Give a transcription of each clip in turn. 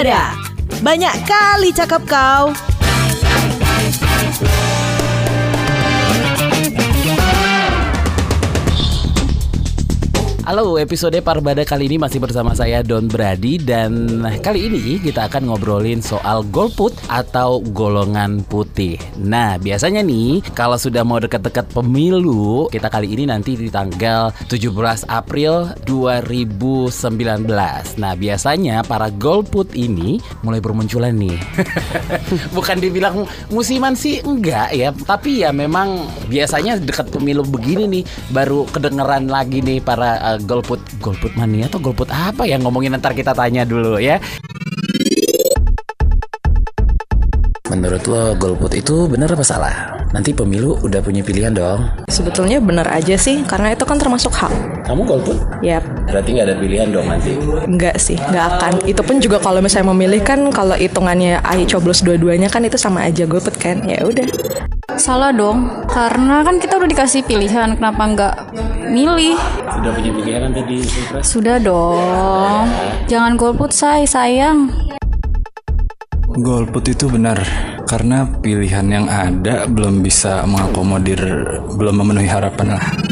Barbada. Banyak kali cakap kau. Halo, episode Parbada kali ini masih bersama saya Don Brady dan kali ini kita akan ngobrolin soal golput atau golongan putih. Nah, biasanya nih kalau sudah mau dekat-dekat pemilu, kita kali ini nanti di tanggal 17 April 2019. Nah, biasanya para golput ini mulai bermunculan nih. Bukan dibilang musiman sih enggak ya, tapi ya memang biasanya dekat pemilu begini nih baru kedengeran lagi nih para uh, golput golput mania atau golput apa ya ngomongin ntar kita tanya dulu ya. Menurut lo golput itu benar apa salah? Nanti pemilu udah punya pilihan dong. Sebetulnya benar aja sih, karena itu kan termasuk hak. Kamu golput? Yap, Berarti nggak ada pilihan dong nanti. enggak sih, nggak akan. Itu pun juga kalau misalnya memilih kan, kalau hitungannya ayo coblos dua-duanya kan itu sama aja golput kan. Ya udah. Salah dong, karena kan kita udah dikasih pilihan, kenapa nggak milih? Udah punya pilihan nanti di pilpres? Sudah dong, jangan golput say, sayang. Golput itu benar karena pilihan yang ada belum bisa mengakomodir, belum memenuhi harapan lah.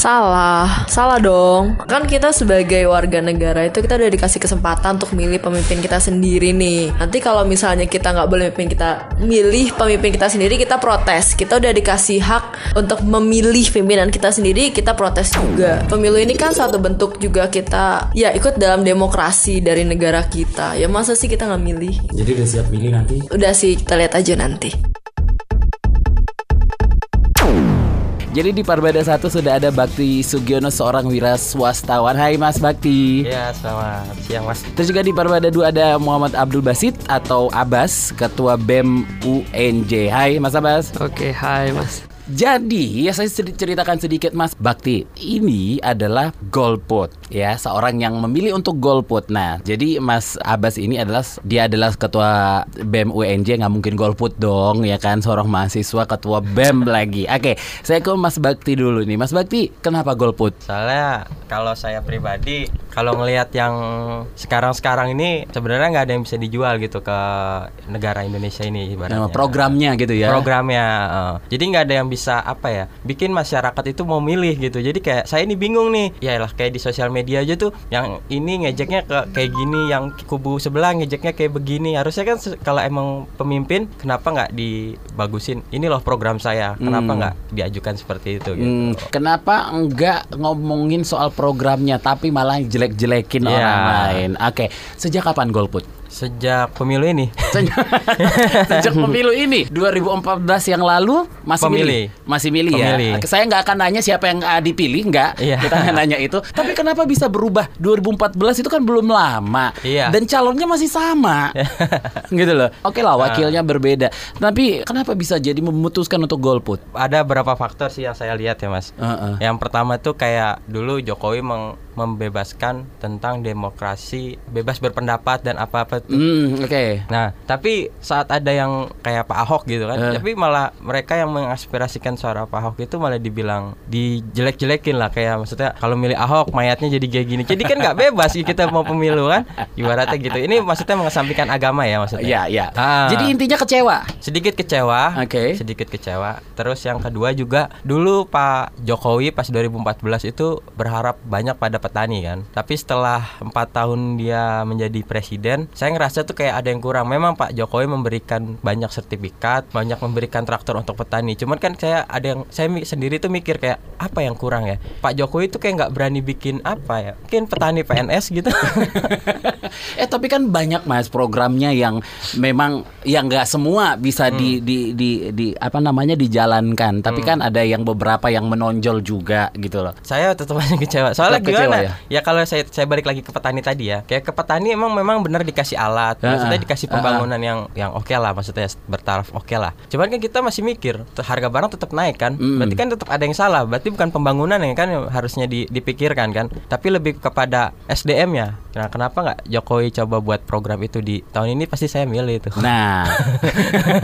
Salah, salah dong. Kan kita sebagai warga negara itu kita udah dikasih kesempatan untuk milih pemimpin kita sendiri nih. Nanti kalau misalnya kita nggak boleh pemimpin kita milih pemimpin kita sendiri, kita protes. Kita udah dikasih hak untuk memilih pimpinan kita sendiri, kita protes juga. Pemilu ini kan suatu bentuk juga kita ya ikut dalam demokrasi dari negara kita. Ya masa sih kita nggak milih? Jadi udah siap pilih nanti? Udah sih kita lihat aja nanti. Jadi di Parbada 1 sudah ada Bakti Sugiono seorang wira swastawan. Hai Mas Bakti. Ya, selamat siang Mas. Terus juga di Parbada 2 ada Muhammad Abdul Basit atau Abbas, Ketua BEM UNJ. Hai Mas Abbas. Oke, hai Mas. Jadi ya saya ceritakan sedikit Mas Bakti. Ini adalah golput ya, seorang yang memilih untuk golput. Nah, jadi Mas Abbas ini adalah dia adalah ketua BEM UNJ nggak mungkin golput dong ya kan seorang mahasiswa ketua BEM lagi. Oke, saya ke Mas Bakti dulu nih. Mas Bakti, kenapa golput? Soalnya kalau saya pribadi kalau ngelihat yang sekarang-sekarang ini sebenarnya nggak ada yang bisa dijual gitu ke negara Indonesia ini ibaratnya. Nah, programnya gitu ya. Programnya. eh. jadi nggak ada yang bisa apa ya bikin masyarakat itu mau milih gitu. Jadi kayak saya ini bingung nih. Ya lah kayak di sosial media aja tuh yang ini ngejeknya ke kayak gini, yang kubu sebelah ngejeknya kayak begini. Harusnya kan kalau emang pemimpin kenapa nggak dibagusin? Ini loh program saya. Kenapa Hmm. nggak diajukan seperti itu gitu. Hmm, kenapa enggak ngomongin soal programnya tapi malah jelek-jelekin Iya. orang lain? Oke, sejak kapan golput? Sejak pemilu ini. Sejak, sejak pemilu ini. 2014 yang lalu masih Pemilih. milih masih milih ya? Pemilih. Oke, saya nggak akan nanya siapa yang ah, dipilih nggak. Iya. kita nggak nanya itu. Tapi kenapa bisa berubah? 2014 itu kan belum lama. Iya. dan calonnya masih sama. Gitu loh. Oke lah wakilnya berbeda. Tapi kenapa bisa jadi memutuskan untuk golput? Ada beberapa faktor sih yang saya lihat ya mas. Heeh. Yang pertama tuh kayak dulu Jokowi meng- membebaskan tentang demokrasi, bebas berpendapat dan apa-apa tuh. hmm oke Nah, tapi saat ada yang kayak Pak Ahok gitu kan, Eh. tapi malah mereka yang mengaspirasikan suara Pak Ahok itu malah dibilang dijelek-jelekin lah kayak maksudnya kalau milih Ahok mayatnya jadi kayak gini. Jadi kan nggak bebas kita mau pemilu kan, ibaratnya gitu. Ini maksudnya mengesampingkan agama ya maksudnya. ya ya Ah. jadi intinya kecewa sedikit kecewa. Oke. Sedikit kecewa. Terus yang kedua juga dulu Pak Jokowi pas 2014 itu berharap banyak pada petani kan. Tapi setelah empat tahun dia menjadi presiden, saya ngerasa tuh kayak ada yang kurang. Memang Pak Jokowi memberikan banyak sertifikat, banyak memberikan traktor untuk petani. Cuman kan saya ada yang saya sendiri tuh mikir kayak apa yang kurang ya? Pak Jokowi tuh kayak nggak berani bikin apa ya? Mungkin petani PNS gitu. eh tapi kan banyak mas programnya yang memang yang nggak semua bisa Hmm. di, di di di apa namanya dijalankan. Tapi Hmm. kan ada yang beberapa yang menonjol juga gitu loh. saya tetap aja kecewa. Soalnya Tetap kecewa gimana? ya? Ya? kalau saya saya balik lagi ke petani tadi ya. Kayak ke petani emang memang benar dikasih alat, Ah, maksudnya ah. dikasih Ah, pembangunan yang yang oke lah, maksudnya bertaraf oke lah. Cuman kan kita masih mikir, harga barang tetap naik kan? Mm. Berarti kan tetap ada yang salah. Berarti bukan pembangunan yang kan yang harusnya di- dipikirkan kan, tapi lebih kepada SDM-nya. Nah, kenapa nggak Jokowi coba buat program itu di tahun ini pasti saya milih itu. Nah,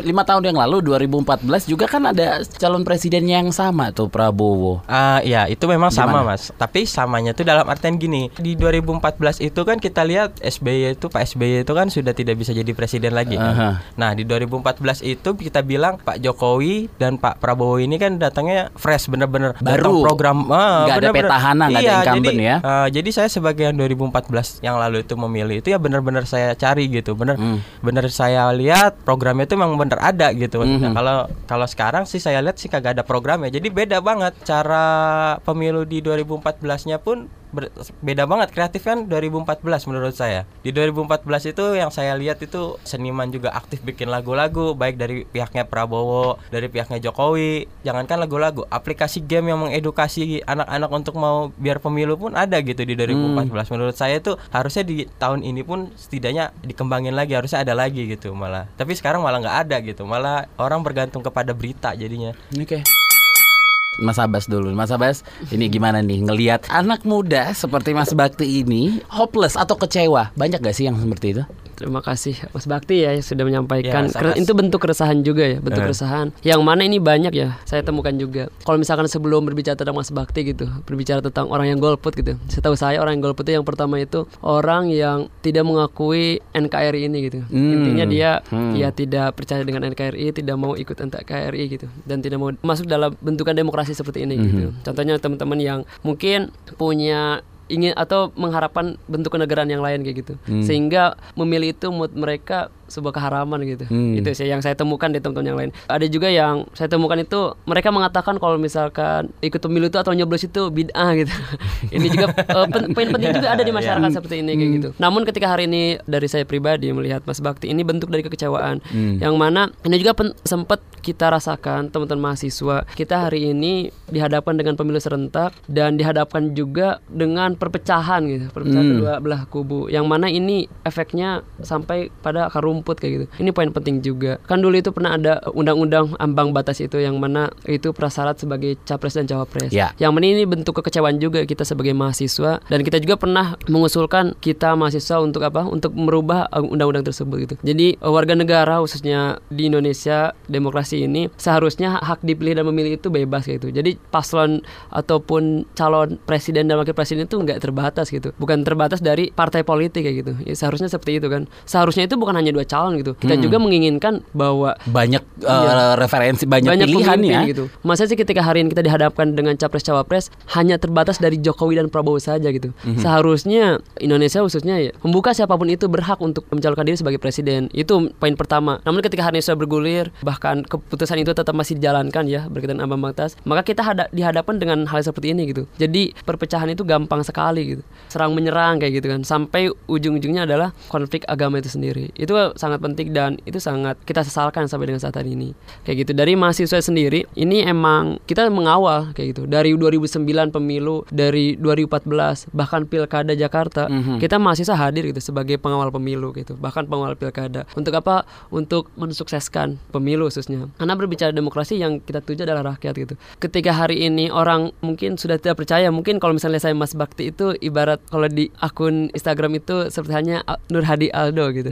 lima tahun yang lalu 2014 juga kan ada calon presiden yang sama tuh Prabowo. Ah ya itu memang sama Gimana? mas. Tapi samanya tuh dalam artian gini. Di 2014 itu kan kita lihat SBY itu Pak SBY itu kan sudah tidak bisa jadi presiden lagi kan. Aha. Nah di 2014 itu kita bilang Pak Jokowi dan Pak Prabowo ini kan datangnya fresh bener-bener Baru. program. Ah, Nggak ada petahana, nggak ada Iya, incumbent jadi, ya. ah, jadi saya sebagai 2014 yang lalu itu memilih itu ya bener-bener saya cari gitu. Bener Hmm. bener saya lihat programnya itu memang bener ada gitu. Mhm. Nah, kalau kalau sekarang sih saya lihat sih kagak ada programnya. Jadi beda banget cara pemilu di 2014-nya pun ber- beda banget kreatif kan 2014 menurut saya. Di 2014 itu yang saya lihat itu seniman juga aktif bikin lagu-lagu baik dari pihaknya Prabowo, dari pihaknya Jokowi. Jangankan lagu-lagu, aplikasi game yang mengedukasi anak-anak untuk mau biar pemilu pun ada gitu di 2014. Menurut saya itu harusnya di tahun ini pun setidaknya dikembangin lagi, harusnya ada lagi gitu malah. Tapi sekarang malah nggak ada gitu. Malah orang bergantung kepada berita jadinya. Oke. Mas Abbas dulu, Mas Abbas, ini gimana nih ngelihat anak muda seperti Mas Bakti ini hopeless atau kecewa? Banyak gak sih yang seperti itu? Terima kasih Mas Bakti ya yang sudah menyampaikan. Ya, sama. Itu bentuk keresahan juga ya, bentuk Eh. keresahan. Yang mana ini banyak ya, saya temukan juga. Kalau misalkan sebelum berbicara tentang Mas Bakti gitu, berbicara tentang orang yang golput gitu. Setahu saya orang yang golput itu yang pertama itu orang yang tidak mengakui NKRI ini gitu. Hmm. Intinya dia Hmm. ya tidak percaya dengan NKRI, tidak mau ikut NKRI gitu dan tidak mau masuk dalam bentukan demokrasi seperti ini gitu. Contohnya teman-teman yang mungkin punya ingin atau mengharapkan bentuk kenegaraan yang lain kayak gitu. Sehingga memilih itu menurut mereka sebuah keharaman gitu. Hmm. itu sih yang saya temukan di teman-teman yang lain. Ada juga yang saya temukan itu mereka mengatakan kalau misalkan ikut pemilu itu atau nyoblos itu bid'ah gitu. Ini juga eh, pen- poin penting juga ada di masyarakat seperti ini kayak gitu. Namun ketika hari ini dari saya pribadi melihat Mas Bakti ini bentuk dari kekecewaan. Yang mana ini juga sempat kita rasakan teman-teman mahasiswa kita hari ini dihadapkan dengan pemilu serentak dan dihadapkan juga dengan perpecahan gitu. Perpecahan Hmm. kedua belah kubu. Yang mana ini efeknya sampai pada akar rumput kayak gitu. Ini poin penting juga. Kan dulu itu pernah ada undang-undang ambang batas itu yang mana itu prasyarat sebagai capres dan cawapres. Ya. yang mana ini bentuk kekecewaan juga kita sebagai mahasiswa. Dan kita juga pernah mengusulkan kita mahasiswa untuk apa? Untuk merubah uh, undang-undang tersebut gitu. Jadi uh, warga negara khususnya di Indonesia demokrasi ini seharusnya hak dipilih dan memilih itu bebas gitu. Jadi paslon ataupun calon presiden dan wakil presiden itu nggak terbatas gitu. Bukan terbatas dari partai politik kayak gitu. Ya, seharusnya seperti itu kan. Seharusnya itu bukan hanya dua calon gitu kita Hmm. juga menginginkan bahwa Banyak eh, Iya. referensi, banyak, pilihan pemimpin ya. gitu. Masa sih ketika hari ini kita dihadapkan dengan capres cawapres hanya terbatas dari Jokowi dan Prabowo saja gitu. Mhm. Seharusnya Indonesia khususnya ya membuka siapa pun itu berhak untuk mencalonkan diri sebagai presiden. Itu poin pertama. Namun ketika hari ini sudah bergulir bahkan keputusan itu tetap masih dijalankan ya berkaitan ambang batas, maka kita hada- dihadapkan dengan hal seperti ini gitu. Jadi perpecahan itu gampang sekali gitu. Serang menyerang kayak gitu kan. Sampai ujung-ujungnya adalah konflik agama itu sendiri. Itu sangat penting dan itu sangat kita sesalkan sampai dengan saat ini. Kayak gitu. Dari mahasiswa sendiri, ini emang kita mengawal kayak gitu. Dari 2009 pemilu, dari 2014 bahkan pilkada Jakarta, kita mahasiswa hadir gitu sebagai pengawal pemilu gitu. Bahkan pengawal pilkada. Untuk apa? Untuk mensukseskan pemilu khususnya. Karena berbicara demokrasi yang kita tuju adalah rakyat gitu. Ketika hari ini orang mungkin sudah tidak percaya, mungkin kalau misalnya saya Mas Bakti itu ibarat kalau di akun Instagram itu seperti hanya Nur Hadi Aldo gitu.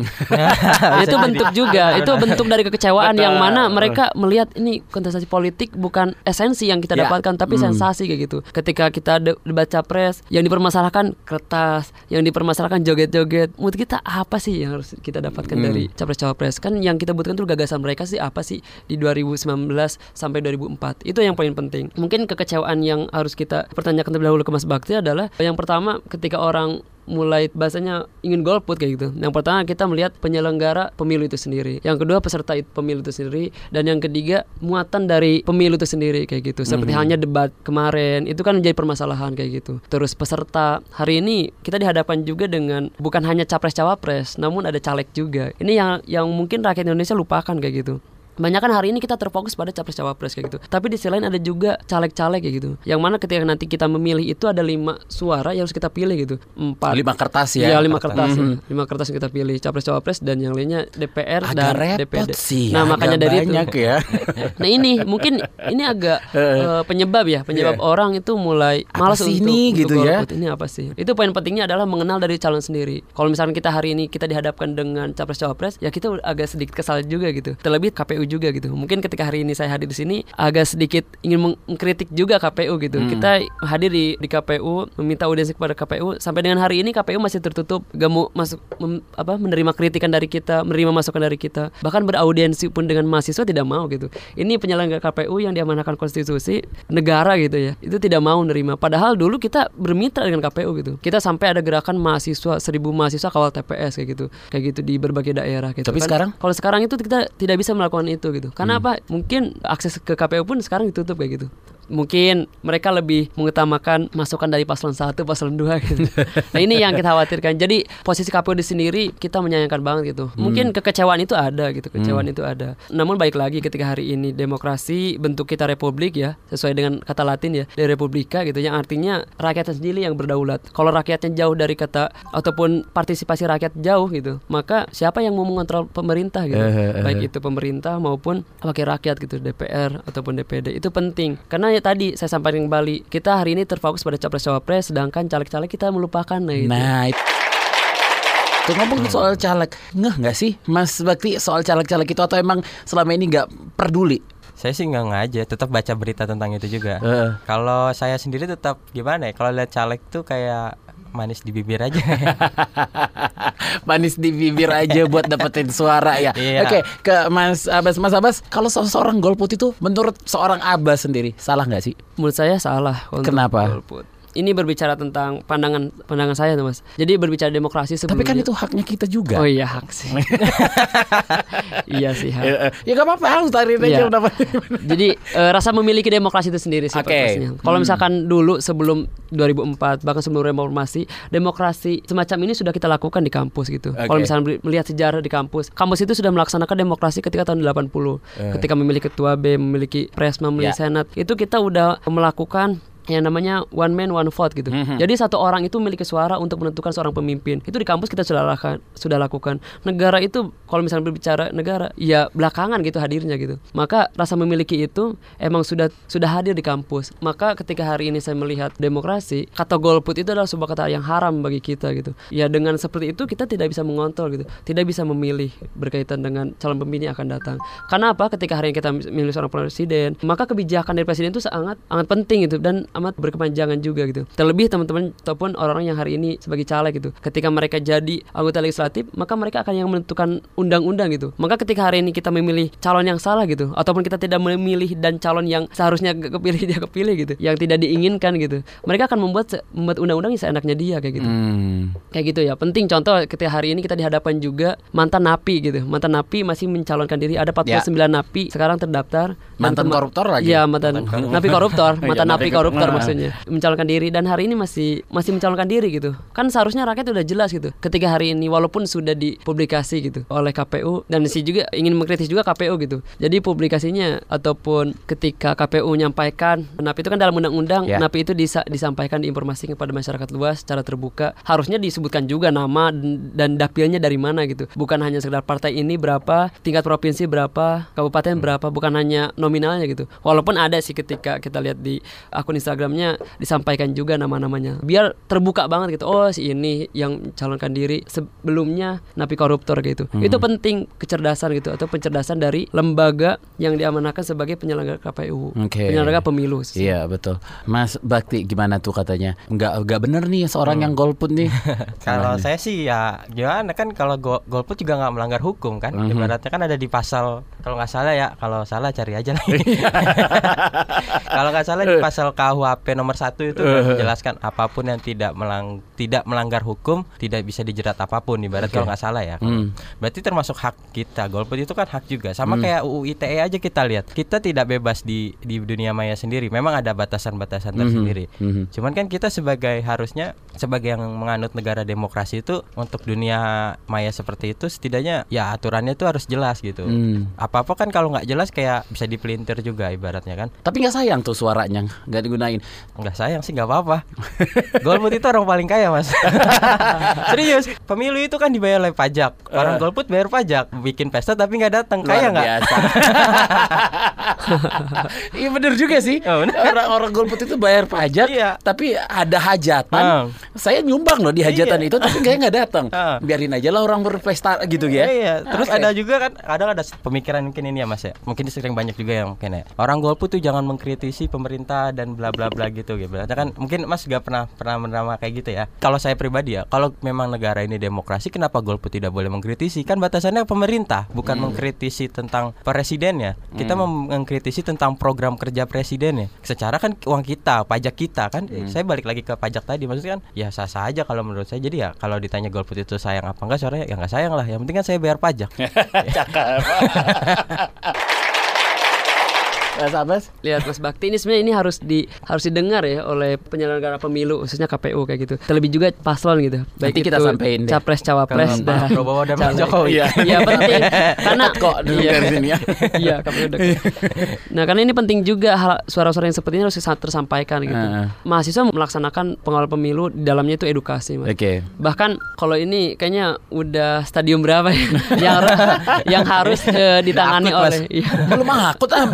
itu bentuk juga, itu bentuk dari kekecewaan yang mana mereka melihat ini kontestasi politik bukan esensi yang kita Ya. dapatkan tapi sensasi kayak gitu. Ketika kita de- debat capres yang dipermasalahkan kertas, yang dipermasalahkan joget-joget. Menurut kita apa sih yang harus kita dapatkan dari capres cawapres? Kan yang kita butuhkan tuh gagasan mereka sih apa sih di 2019 sampai 2004. Itu yang paling penting. Mungkin kekecewaan yang harus kita pertanyakan terlebih dahulu ke Mas Bakti adalah yang pertama ketika orang mulai bahasanya ingin golput kayak gitu. Yang pertama kita melihat penyelenggara pemilu itu sendiri. Yang kedua peserta pemilu itu sendiri dan yang ketiga muatan dari pemilu itu sendiri kayak gitu. Seperti halnya debat kemarin itu kan menjadi permasalahan kayak gitu. Terus peserta hari ini kita dihadapkan juga dengan bukan hanya capres cawapres namun ada caleg juga. Ini yang yang mungkin rakyat Indonesia lupakan kayak gitu. Banyak kan hari ini kita terfokus pada capres cawapres kayak gitu tapi di sisi lain ada juga caleg-caleg kayak gitu yang mana ketika nanti kita memilih itu ada lima suara yang harus kita pilih gitu empat Lima kertas ya? Iya, lima kertas ya. Mhm. lima kertas yang kita pilih capres cawapres dan yang lainnya DPR Agak dan repot DPD sih. nah makanya dari itu ya. Nah ini mungkin ini agak eh, penyebab ya penyebab orang itu mulai malas untuk, ini untuk gitu ya? golput. Ini apa sih? Itu poin pentingnya adalah mengenal dari calon sendiri. Kalau misalnya kita hari ini kita dihadapkan dengan capres cawapres, ya kita agak sedikit kesal juga gitu. Terlebih KPU juga gitu. Mungkin ketika hari ini saya hadir di sini agak sedikit ingin mengkritik juga KPU gitu. Hmm. Kita hadir di di KPU meminta audiensi kepada KPU sampai dengan hari ini KPU masih tertutup gak mau masuk mem- apa menerima kritikan dari kita, menerima masukan dari kita. Bahkan beraudiensi pun dengan mahasiswa tidak mau gitu. Ini penyelenggara KPU yang diamanahkan konstitusi negara gitu ya. Itu tidak mau nerima. Padahal dulu kita bermitra dengan KPU gitu. Kita sampai ada gerakan mahasiswa seribu mahasiswa kawal TPS kayak gitu. Kayak gitu di berbagai daerah gitu. Tapi sekarang? kalau sekarang itu kita tidak bisa melakukan itu gitu. Karena apa? Mungkin akses ke KPU pun sekarang ditutup kayak gitu. Mungkin mereka lebih mengutamakan masukan dari paslon 1, paslon 2 gitu. nah, ini yang kita khawatirkan. Jadi posisi KPU di sendiri kita menyayangkan banget gitu. Mungkin kekecewaan itu ada gitu, kekecewaan itu ada. Namun baik lagi ketika hari ini demokrasi bentuk kita republik ya, sesuai dengan kata Latin ya, de republika gitu yang artinya rakyatnya sendiri yang berdaulat. Kalau rakyatnya jauh dari kata ataupun partisipasi rakyat jauh gitu, maka siapa yang mau mengontrol pemerintah gitu? Eh, eh, eh. Baik itu pemerintah maupun wakil rakyat gitu, DPR ataupun DPD. Itu penting. Karena ya tadi saya sampaikan kembali, kita hari ini terfokus pada capres cawapres sedangkan caleg-caleg kita melupakan nah itu. Nah, itu. Tuh ngomong soal caleg, ngeh nggak sih Mas Bakti soal caleg-caleg itu atau emang selama ini nggak peduli? Saya sih nggak ngaja, tetap baca berita tentang itu juga. Heeh. Kalau saya sendiri tetap gimana ya? Kalau lihat caleg tuh kayak manis di bibir aja. Manis di bibir aja buat dapetin suara ya. Iya. Oke, ke Mas Abbas. Mas Abbas, kalau se- seorang golput itu menurut seorang Abbas sendiri salah nggak sih? Menurut saya salah untuk Kenapa? golput. Ini berbicara tentang pandangan pandangan saya tuh Mas. Jadi berbicara demokrasi Tapi kan itu haknya kita juga. Oh iya hak sih. iya sih hak. Eh, eh, ya apa-apa harus tarik aja Iya. kenapa? Jadi eh, rasa memiliki demokrasi itu sendiri sih Oke. purpose-nya. Kalau misalkan dulu sebelum 2004 bahkan sebelum reformasi, demokrasi semacam ini sudah kita lakukan di kampus gitu. Kalau Oke. misalnya beli- melihat sejarah di kampus, kampus itu sudah melaksanakan demokrasi ketika tahun 80. Ketika memiliki ketua B, memiliki presma, Ya. memiliki senat, itu kita udah melakukan yang namanya one man one vote gitu. Mhm. Jadi satu orang itu memiliki suara untuk menentukan seorang pemimpin. Itu di kampus kita sudah lakukan, sudah lakukan. Negara itu kalau misalnya berbicara negara, ya belakangan gitu hadirnya gitu. Maka rasa memiliki itu emang sudah sudah hadir di kampus. Maka ketika hari ini saya melihat demokrasi, kata golput itu adalah sebuah kata yang haram bagi kita gitu. Ya dengan seperti itu kita tidak bisa mengontrol gitu. Tidak bisa memilih berkaitan dengan calon pemimpin yang akan datang. Karena apa? Ketika hari ini kita memilih seorang presiden, maka kebijakan dari presiden itu sangat sangat penting gitu dan amat berkepanjangan juga gitu. Terlebih teman-teman ataupun orang-orang yang hari ini sebagai caleg gitu. Ketika mereka jadi anggota legislatif, maka mereka akan yang menentukan undang-undang gitu. Maka ketika hari ini kita memilih calon yang salah gitu, ataupun kita tidak memilih dan calon yang seharusnya ke- kepilih dia kepilih gitu, yang tidak diinginkan gitu, mereka akan membuat membuat undang-undang yang seenaknya dia kayak gitu Hmm. kayak gitu ya penting contoh ketika hari ini kita dihadapkan juga mantan napi gitu mantan napi masih mencalonkan diri ada 49 napi sekarang terdaftar Mantan koruptor lagi? iya mantan, napi koruptor Iya, mantan napi koruptor maksudnya. Mencalonkan diri dan hari ini masih masih mencalonkan diri gitu. Kan seharusnya rakyat udah jelas gitu ketika hari ini walaupun sudah dipublikasi gitu oleh KPU dan si juga ingin mengkritis juga KPU gitu. Jadi publikasinya ataupun ketika KPU menyampaikan napi itu kan dalam undang-undang Ya. napi itu disa- disampaikan diinformasikan kepada masyarakat luas secara terbuka. Harusnya disebutkan juga nama dan, dapilnya dari mana gitu. Bukan hanya sekedar partai ini berapa tingkat provinsi berapa kabupaten berapa bukan hanya nominalnya gitu. Walaupun ada sih ketika kita lihat di akun Instagramnya disampaikan juga nama-namanya biar terbuka banget gitu oh si ini yang calonkan diri sebelumnya napi koruptor gitu itu penting kecerdasan gitu atau pencerdasan dari lembaga yang diamanahkan sebagai penyelenggara KPU Oke. penyelenggara pemilu Iya betul. Mas Bakti gimana tuh katanya? Nggak nggak bener nih seorang yang golput nih. Kalau saya sih ya gimana kan kalau go- golput juga nggak melanggar hukum kan. Mhm. Ibaratnya kan ada di pasal kalau nggak salah ya, kalau salah cari aja lah. Iya. kalau nggak salah di pasal KUHP nomor satu itu kan menjelaskan apa pun yang tidak melang tidak melanggar hukum tidak bisa dijerat apa pun. Ibarat kalau nggak salah ya. Hmm. Berarti termasuk hak kita. Golput itu kan hak juga. Sama Hmm. kayak UU ITE aja kita lihat. Kita tidak bebas di di dunia maya sendiri. Memang ada batasan-batasan Mhm. tersendiri. Mhm. Cuman kan kita sebagai harusnya sebagai yang menganut negara demokrasi itu untuk dunia maya seperti itu setidaknya ya aturannya itu harus jelas gitu. Hmm. Apa apa apa kan kalau nggak jelas kayak bisa dipelintir juga ibaratnya kan Tapi nggak sayang tuh suaranya nggak digunain. nggak sayang sih nggak apa-apa golput itu orang paling kaya mas serius pemilu itu kan dibayar oleh pajak orang golput bayar pajak bikin pesta tapi nggak datang kaya nggak. Iya bener juga sih. Oh. Orang-orang golput itu bayar pajak, Iya. tapi ada hajatan. Hmm. Saya nyumbang loh di hajatan Iya. itu, tapi kayak nggak datang. Ah. Biarin aja lah orang berpesta gitu ya. Iya, iya. Terus Oke. ada juga kan kadang ada pemikiran mungkin ini ya Mas ya. Mungkin sering banyak juga yang mungkin ya. Orang golput tuh jangan mengkritisi pemerintah dan bla bla bla gitu gitu. Berarti kan mungkin Mas gak pernah pernah menerima kayak gitu ya. Kalau saya pribadi ya, kalau memang negara ini demokrasi kenapa golput tidak boleh mengkritisi? Kan batasannya pemerintah, bukan mengkritisi tentang presidennya. Kita mem- mengkritisi tentang program kerja presidennya. Secara kan uang kita, pajak kita kan. Saya balik lagi ke pajak tadi maksudnya kan ya sah-sah aja kalau menurut saya. Jadi ya kalau ditanya golput itu sayang apa enggak suaranya ya nggak sayang lah. Yang penting kan saya bayar pajak. Mas Abbas? Lihat Mas Bakti ini sebenarnya ini harus di harus didengar ya oleh penyelenggara pemilu khususnya KPU kayak gitu. Terlebih juga paslon gitu. Nanti kita sampein deh. capres cawapres Pak Prabowo dan Pak. Jokowi. Iya. Iya penting karena kok dulu iya. dari sini ya. Iya KPU dekat. Nah karena ini penting juga hal suara-suara yang seperti ini harus tersampaikan gitu. Heeh. Mahasiswa melaksanakan pengawal pemilu di dalamnya itu edukasi. Mas. Oke. Bahkan kalau ini kayaknya udah stadium berapa ya yang harus yang harus eh, ditangani Akut, oleh iya. Belum akut ah.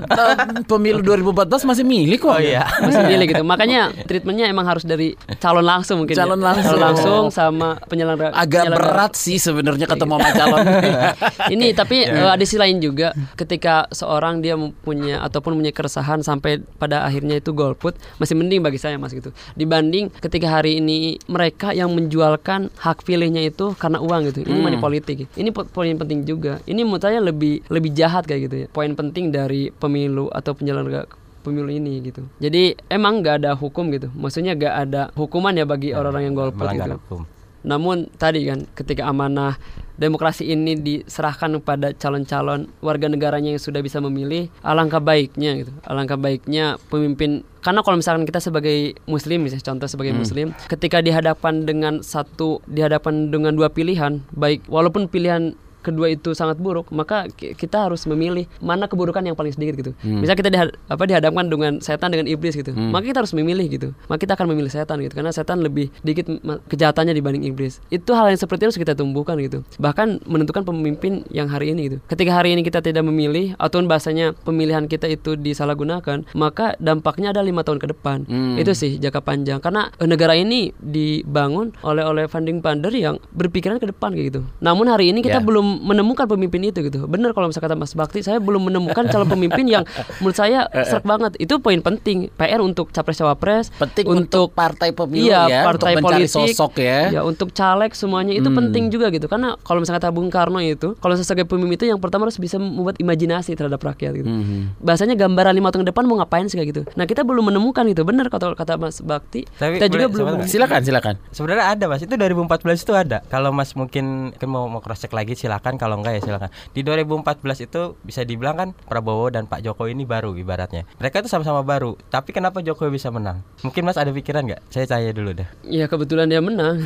Pemilu 2014 masih milik kok. Oh iya. masih milih gitu. Makanya treatmentnya emang harus dari calon langsung mungkin. ya. Calon langsung. Calon langsung sama penyelenggara. Agak penyelenggara. berat sih sebenarnya ketemu sama calon. Ini tapi eh, ada sisi lain juga ketika seorang dia punya ataupun punya keresahan sampai pada akhirnya itu golput masih mending bagi saya Mas gitu. Dibanding ketika hari ini mereka yang menjualkan hak pilihnya itu karena uang gitu. Ini money politik. Ini po- poin penting juga. Ini menurut saya lebih lebih jahat kayak gitu ya. Poin penting dari pemilu atau penyelenggara pemilu ini gitu. Jadi emang nggak ada hukum gitu. Maksudnya nggak ada hukuman ya bagi orang-orang yang golput gitu. hukum. Namun tadi kan ketika amanah demokrasi ini diserahkan kepada calon-calon warga negaranya yang sudah bisa memilih, alangkah baiknya gitu. Alangkah baiknya pemimpin karena kalau misalkan kita sebagai muslim misalnya contoh sebagai muslim ketika dihadapkan dengan satu dihadapkan dengan dua pilihan, baik walaupun pilihan kedua itu sangat buruk, maka ki- kita harus memilih mana keburukan yang paling sedikit gitu. Misal kita dihad- apa dihadapkan dengan setan dengan iblis gitu, maka kita harus memilih gitu. Maka kita akan memilih setan gitu karena setan lebih dikit kejahatannya dibanding iblis. Itu hal yang seperti itu harus kita tumbuhkan gitu. Bahkan menentukan pemimpin yang hari ini gitu. Ketika hari ini kita tidak memilih ataupun bahasanya pemilihan kita itu disalahgunakan, maka dampaknya ada lima tahun ke depan. Itu sih jangka panjang karena eh, negara ini dibangun oleh oleh funding funder yang berpikiran ke depan kayak gitu. Namun hari ini kita Ya. belum menemukan pemimpin itu gitu. Benar kalau misalnya kata Mas Bakti, saya belum menemukan calon pemimpin yang menurut saya serak banget. Itu poin penting. PR untuk capres cawapres, Penting untuk partai pemilu iya, ya, partai untuk mencari politik, sosok ya. Ya untuk caleg semuanya itu Hmm. penting juga gitu. Karena kalau misalnya kata Bung Karno itu, kalau sebagai pemimpin itu yang pertama harus bisa membuat imajinasi terhadap rakyat gitu. Hmm. Bahasanya gambaran lima tahun ke depan mau ngapain sih kayak gitu. Nah kita belum menemukan itu. Benar kata kata Mas Bakti. Tapi kita juga boleh, belum. Silakan, silakan. Sebenarnya ada mas, itu 2014 itu ada. Kalau mas mungkin kan mau mau cross check lagi silakan, kalau enggak ya silakan. Di 2014 itu bisa dibilang kan Prabowo dan Pak Jokowi ini baru ibaratnya. Mereka itu sama-sama baru, tapi kenapa Jokowi bisa menang? Mungkin mas ada pikiran nggak? Saya tanya dulu deh. Ya kebetulan dia menang.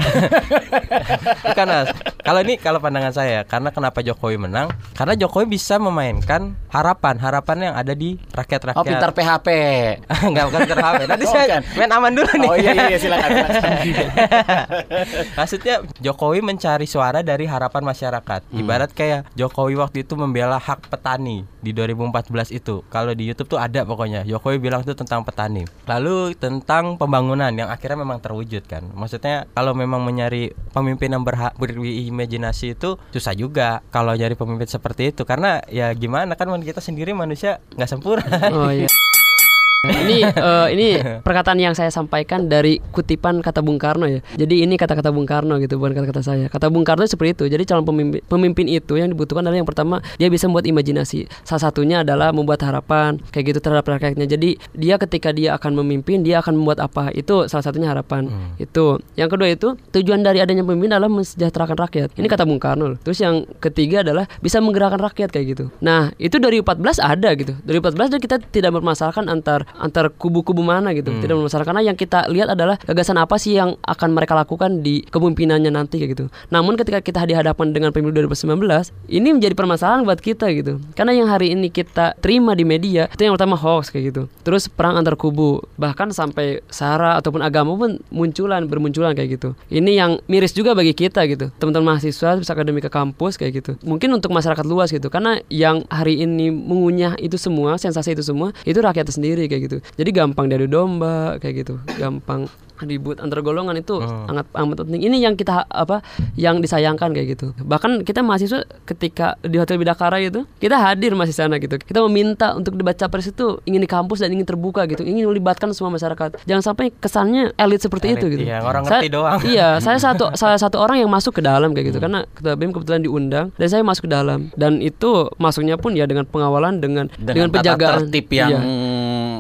Bukan mas. Kalau ini kalau pandangan saya, karena kenapa Jokowi menang? Karena Jokowi bisa memainkan harapan, harapan yang ada di rakyat-rakyat. Oh, pintar PHP. Enggak bukan pintar HP. Nanti Oh, saya bukan. main aman dulu nih. Oh iya iya iya, silakan. silakan. Maksudnya Jokowi mencari suara dari harapan masyarakat. Ibarat kayak Jokowi waktu itu membela hak petani di 2014 itu. Kalau di YouTube tuh ada pokoknya. Jokowi bilang itu tentang petani. Lalu tentang pembangunan yang akhirnya memang terwujud kan. Maksudnya kalau memang menyari pemimpin yang berhak berimajinasi itu susah juga kalau nyari pemimpin seperti itu karena ya gimana kan kita sendiri manusia nggak sempurna. Oh iya. ini eh, ini perkataan yang saya sampaikan dari kutipan kata Bung Karno ya. Jadi ini kata-kata Bung Karno gitu, bukan kata-kata saya. Kata Bung Karno seperti itu. Jadi calon pemimpin, pemimpin itu yang dibutuhkan adalah yang pertama dia bisa membuat imajinasi. Salah satunya adalah membuat harapan kayak gitu terhadap rakyatnya. Jadi dia ketika dia akan memimpin dia akan membuat apa? Itu salah satunya harapan. Itu. Yang kedua itu tujuan dari adanya pemimpin adalah mensejahterakan rakyat. Ini kata Bung Karno. loh. Terus yang ketiga adalah bisa menggerakkan rakyat kayak gitu. Nah, itu dari 14 ada gitu. Dari 14 dan kita tidak mempermasalahkan antar antar kubu-kubu mana gitu. Tidak bermasalah karena yang kita lihat adalah gagasan apa sih yang akan mereka lakukan di kepemimpinannya nanti kayak gitu. Namun ketika kita dihadapkan dengan pemilu 2019, ini menjadi permasalahan buat kita gitu. Karena yang hari ini kita terima di media itu yang pertama hoax kayak gitu. Terus perang antar kubu, bahkan sampai sara ataupun agama pun munculan bermunculan kayak gitu. Ini yang miris juga bagi kita gitu. Teman-teman mahasiswa bisa akademik ke kampus kayak gitu. Mungkin untuk masyarakat luas gitu. Karena yang hari ini mengunyah itu semua, sensasi itu semua, itu rakyat sendiri kayak gitu. Jadi gampang diadu domba kayak gitu. Gampang ribut antar golongan itu sangat amat penting. Ini yang kita apa yang disayangkan kayak gitu. Bahkan kita mahasiswa ketika di Hotel Bidakara itu kita hadir masih sana gitu. Kita meminta untuk debat capres itu ingin di kampus dan ingin terbuka gitu, ingin melibatkan semua masyarakat. Jangan sampai kesannya elit seperti Elit, itu gitu. iya, orang Saya- ngerti doang. Iya, saya satu salah satu orang yang masuk ke dalam kayak Hmm. gitu karena ketua BEM kebetulan diundang dan saya masuk ke dalam dan itu masuknya pun ya dengan pengawalan dengan dengan, tata penjagaan tertib yang Iya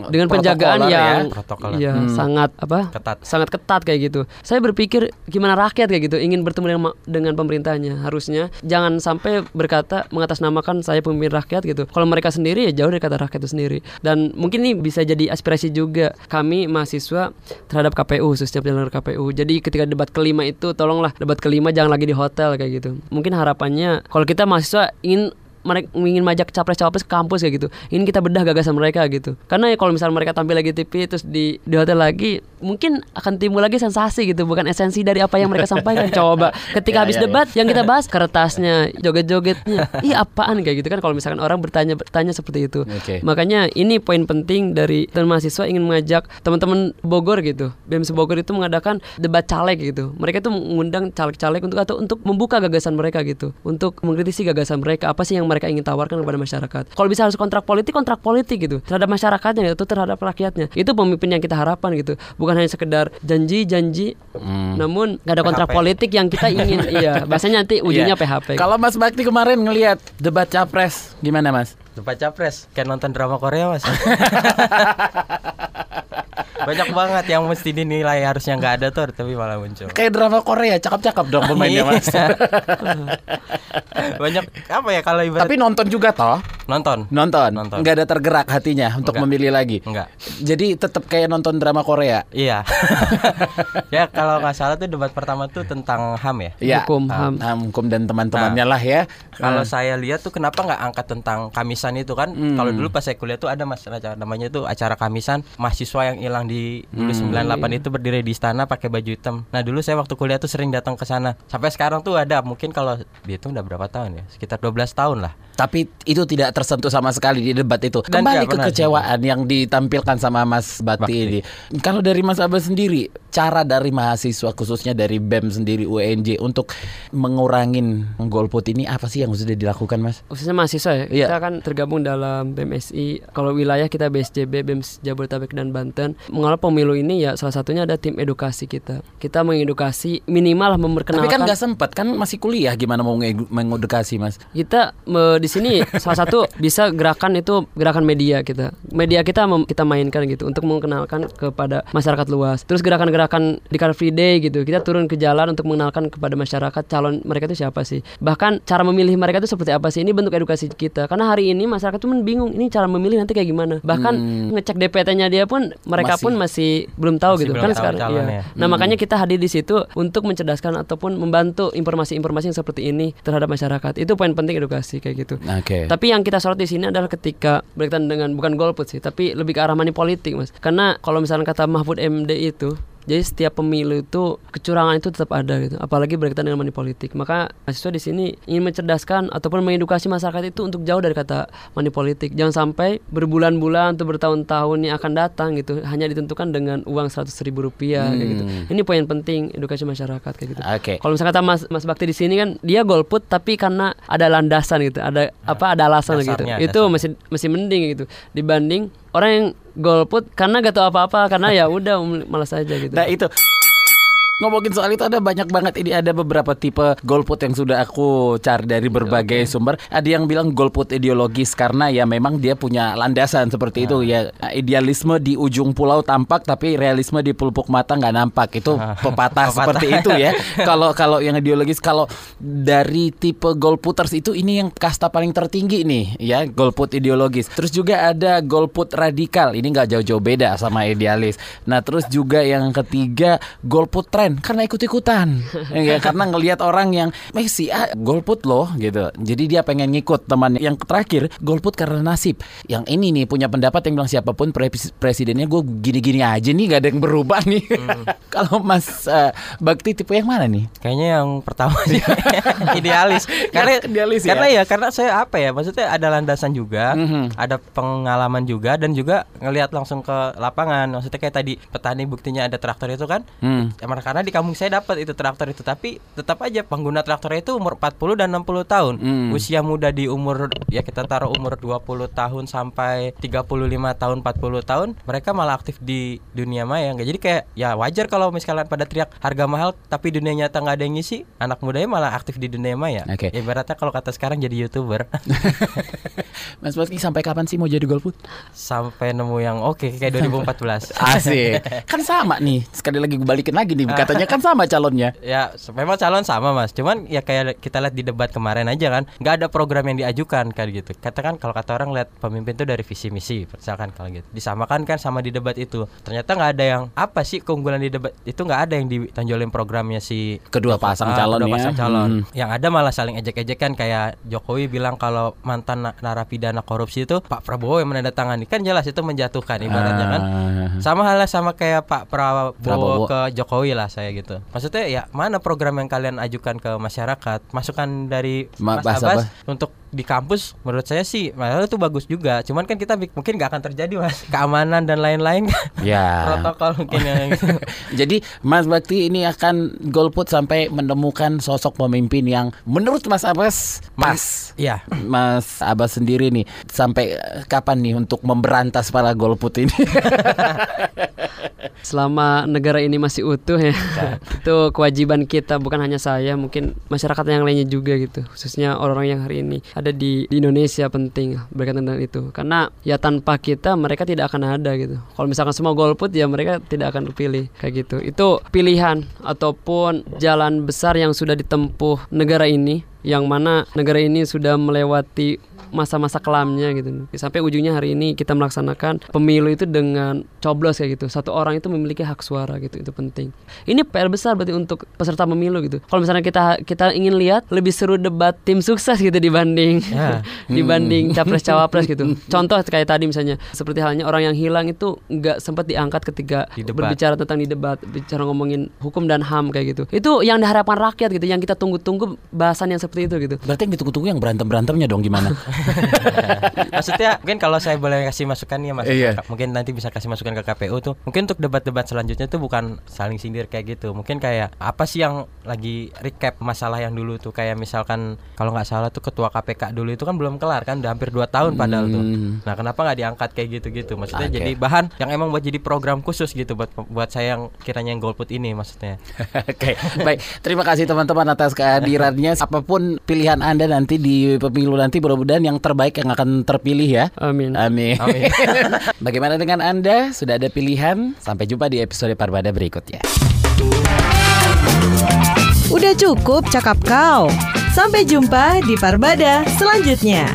dengan penjagaan ya. yang Protokoler. iya Hmm. sangat apa Ketat. sangat ketat kayak gitu saya berpikir gimana rakyat kayak gitu ingin bertemu dengan, dengan pemerintahnya harusnya jangan sampai berkata mengatasnamakan saya pemimpin rakyat gitu kalau mereka sendiri ya jauh dari kata rakyat itu sendiri dan mungkin ini bisa jadi aspirasi juga kami mahasiswa terhadap KPU khususnya penyelenggara KPU jadi ketika debat kelima itu tolonglah debat kelima jangan lagi di hotel kayak gitu mungkin harapannya kalau kita mahasiswa ingin mereka ingin majak capres cawapres ke kampus kayak gitu. Ingin kita bedah gagasan mereka gitu. Karena ya kalau misalnya mereka tampil lagi TV terus di di hotel lagi mungkin akan timbul lagi sensasi gitu bukan esensi dari apa yang mereka sampaikan. Coba ketika Ya, habis ya, ya. debat yang kita bahas kertasnya joget-jogetnya. Ih apaan kayak gitu kan kalau misalkan orang bertanya bertanya seperti itu. Oke. makanya ini poin penting dari teman mahasiswa ingin mengajak teman-teman Bogor gitu. BEM Bogor itu mengadakan debat caleg gitu. Mereka itu mengundang caleg-caleg untuk atau untuk membuka gagasan mereka gitu. Untuk mengkritisi gagasan mereka apa sih yang mereka ingin tawarkan kepada masyarakat. Kalau bisa harus kontrak politik kontrak politik gitu. Terhadap masyarakatnya itu terhadap rakyatnya. Itu pemimpin yang kita harapkan gitu bukan hanya sekedar janji-janji namun gak ada kontrak PHP. politik yang kita ingin iya bahasanya nanti ujungnya Iya. PHP Kalau Mas Bakti kemarin ngelihat debat capres gimana Mas? Debat capres Kayak nonton drama Korea mas Banyak banget yang mesti dinilai harusnya nggak ada tuh Tapi malah muncul Kayak drama Korea, cakep-cakep dong pemainnya Mas. Iya. Banyak apa ya kalau ibarat Tapi nonton juga toh? Nonton Nonton. Nonton. Nggak ada tergerak hatinya untuk Nggak. memilih lagi. Enggak Jadi tetap kayak nonton drama Korea. Iya Ya kalau nggak salah tuh debat pertama tuh tentang HAM ya Iya. Hukum, HAM. Ham, hukum dan teman-temannya lah ya. Kalau Eh, saya lihat tuh kenapa nggak angkat tentang kamisan itu kan? Hmm. Kalau dulu pas saya kuliah tuh ada mas acara namanya tuh acara kamisan mahasiswa yang hilang di dulu Hmm. 98 itu berdiri di istana pakai baju hitam. Nah dulu saya waktu kuliah tuh sering datang ke sana. Sampai sekarang tuh ada mungkin kalau dihitung udah berapa tahun ya? Sekitar 12 tahun lah. tapi itu tidak tersentuh sama sekali di debat itu. Dan Kembali ke kecewaan yang ditampilkan sama Mas Bakti, Bakti. ini. Kalau dari Mas Abah sendiri, cara dari mahasiswa khususnya dari BEM sendiri UNJ untuk mengurangin golput ini apa sih yang sudah dilakukan Mas? khususnya mahasiswa ya Iya. kita kan tergabung dalam BMSI kalau wilayah kita BSJB BEM Jabodetabek dan Banten mengelola pemilu ini ya salah satunya ada tim edukasi kita. Kita mengedukasi minimal lah Tapi memperkenalkan kan nggak sempat kan masih kuliah gimana mau nge- mengedukasi Mas? kita me- di sini salah satu bisa gerakan itu gerakan media kita. Media kita mem- kita mainkan gitu untuk mengenalkan kepada masyarakat luas. Terus gerakan-gerakan di Car Free Day gitu kita turun ke jalan untuk mengenalkan kepada masyarakat calon mereka itu siapa sih. Bahkan cara memilih mereka itu seperti apa sih ini bentuk edukasi kita. Karena hari ini masyarakat tuh bingung ini cara memilih nanti kayak gimana bahkan ngecek DPT-nya dia pun mereka Masih. pun masih belum tahu Masih gitu belum kan tahu sekarang iya. nah makanya kita hadir di situ untuk mencerdaskan ataupun membantu informasi-informasi yang seperti ini terhadap masyarakat itu poin penting edukasi kayak gitu Oke. tapi yang kita sorot di sini adalah ketika berkaitan dengan bukan golput sih, tapi lebih ke arah money politik, Mas. Karena kalau misalnya kata Mahfud MD itu jadi setiap pemilu itu kecurangan itu tetap ada gitu, apalagi berkaitan dengan money politik. Maka mahasiswa di sini ingin mencerdaskan ataupun mengedukasi masyarakat itu untuk jauh dari kata money politik. Jangan sampai berbulan-bulan atau bertahun-tahun yang akan datang gitu hanya ditentukan dengan uang seratus ribu rupiah kayak gitu. Ini poin penting edukasi masyarakat kayak gitu. Oke. Kalau misalnya kata Mas Mas Bakti di sini kan dia golput tapi karena ada landasan gitu, ada apa ada alasan gitu. dasarnya, Itu dasarnya. masih masih mending gitu dibanding orang yang golput karena gak tahu apa-apa karena ya udah malas aja gitu. Nah itu Ngomongin soal itu ada banyak banget ini ada beberapa tipe golput yang sudah aku cari dari berbagai sumber. Ada yang bilang golput ideologis karena ya memang dia punya landasan seperti itu ya idealisme di ujung pulau tampak tapi realisme di pelupuk mata nggak nampak itu pepatah seperti itu ya. Kalau kalau yang ideologis kalau dari tipe golputers itu ini yang kasta paling tertinggi nih ya golput ideologis. Terus juga ada golput radikal ini nggak jauh-jauh beda sama idealis. Nah terus juga yang ketiga golput tren karena ikut-ikutan ya, karena ngelihat orang yang eh si A golput loh gitu. Jadi dia pengen ngikut temannya. Yang terakhir golput karena nasib. Yang ini nih punya pendapat yang bilang siapa pun pres- presidennya gue gini-gini aja nih nggak ada yang berubah nih. Kalau Mas eh, Bakti tipe yang mana nih? Kayaknya yang pertama sih idealis. Karena Idealis ya? Karena ya karena saya apa ya? Maksudnya ada landasan juga, Mhm. ada pengalaman juga dan juga ngelihat langsung ke lapangan. Maksudnya kayak tadi petani buktinya ada traktor itu kan. Hmm. Emang karena di kampung saya dapat itu traktor itu tapi tetap aja pengguna traktor itu umur 40 dan 60 tahun. Hmm. Usia muda di umur ya kita taruh umur 20 tahun sampai 35 tahun 40 tahun mereka malah aktif di dunia maya nggak jadi kayak ya wajar kalau misalkan pada teriak harga mahal tapi dunia nyata nggak ada yang ngisi anak mudanya malah aktif di dunia maya Oke. ibaratnya kalau kata sekarang jadi youtuber Mas Bakti sampai kapan sih mau jadi golput? sampai nemu yang oke kayak 2014 Asik. kan sama nih. Sekali lagi gue balikin lagi nih. Katanya kan sama calonnya. Ya, memang calon sama mas. Cuman ya kayak kita lihat di debat kemarin aja kan, nggak ada program yang diajukan kayak gitu. Katakan kalau kata orang lihat pemimpin itu dari visi misi, misalkan kalau gitu. Disamakan kan sama di debat itu. Ternyata nggak ada yang apa sih keunggulan di debat itu nggak ada yang ditonjolin programnya si Kedua pasang Ah, calon kedua ya. pasang calon. Hmm. Yang ada malah saling ejek-ejekan kayak Jokowi bilang kalau mantan na- narapidana korupsi itu Pak Prabowo yang menandatangani kan jelas itu menjatuhkan ibaratnya kan. Ah. Sama halnya sama kayak Pak Prabowo, Prabowo. ke Jokowi lah saya gitu. Maksudnya ya mana program yang kalian ajukan ke masyarakat? Masukan dari Ma- Mas Abbas apa? untuk di kampus menurut saya sih malah itu bagus juga. Cuman kan kita mungkin nggak akan terjadi Mas. Keamanan dan lain-lain kan. Ya. Protokol mungkin yang Jadi Mas Bakti ini akan golput sampai menemukan sosok pemimpin yang menurut Mas Abbas pas. Iya. Mas Abbas sendiri nih sampai kapan nih untuk memberantas para golput ini? Selama negara ini masih utuh ya, itu kewajiban kita bukan hanya saya, mungkin masyarakat yang lainnya juga gitu, khususnya orang-orang yang hari ini ada di, di Indonesia penting berkaitan dengan itu, karena ya tanpa kita mereka tidak akan ada gitu. Kalau misalkan semua golput ya mereka tidak akan terpilih kayak gitu. Itu pilihan ataupun jalan besar yang sudah ditempuh negara ini, yang mana negara ini sudah melewati masa-masa kelamnya gitu. Sampai ujungnya hari ini kita melaksanakan pemilu itu dengan coblos kayak gitu. Satu orang itu memiliki hak suara gitu itu penting. Ini PR besar berarti untuk peserta pemilu gitu. Kalau misalnya kita kita ingin lihat lebih seru debat tim sukses gitu dibanding Ya. dibanding capres cawapres gitu. Contoh kayak tadi misalnya seperti halnya orang yang hilang itu nggak sempat diangkat ketika Di debat. berbicara tentang di debat bicara ngomongin hukum dan ham kayak gitu. Itu yang diharapkan rakyat gitu yang kita tunggu-tunggu bahasan yang seperti itu gitu Berarti yang ditunggu-tunggu yang berantem-berantemnya dong gimana? Maksudnya mungkin kalau saya boleh kasih masukan nih ya Mas. Iya. Mungkin nanti bisa kasih masukan ke KPU tuh. Mungkin untuk debat-debat selanjutnya tuh bukan saling sindir kayak gitu. Mungkin kayak apa sih yang lagi recap masalah yang dulu tuh kayak misalkan kalau nggak salah tuh ketua KPK dulu itu kan belum kelar kan udah hampir 2 tahun padahal tuh. Hmm. Nah, kenapa nggak diangkat kayak gitu-gitu? Maksudnya Oke. jadi bahan yang emang buat jadi program khusus gitu buat buat saya yang kiranya yang golput ini maksudnya. Oke, baik. Terima kasih teman-teman atas kehadirannya apa pun pilihan Anda nanti di pemilu nanti mudah-mudahan yang terbaik yang akan terpilih ya. Amin. Amin. Amin. Bagaimana dengan Anda? Sudah ada pilihan? Sampai jumpa di episode Parbada berikutnya. Udah cukup cakap kau. Sampai jumpa di Parbada selanjutnya.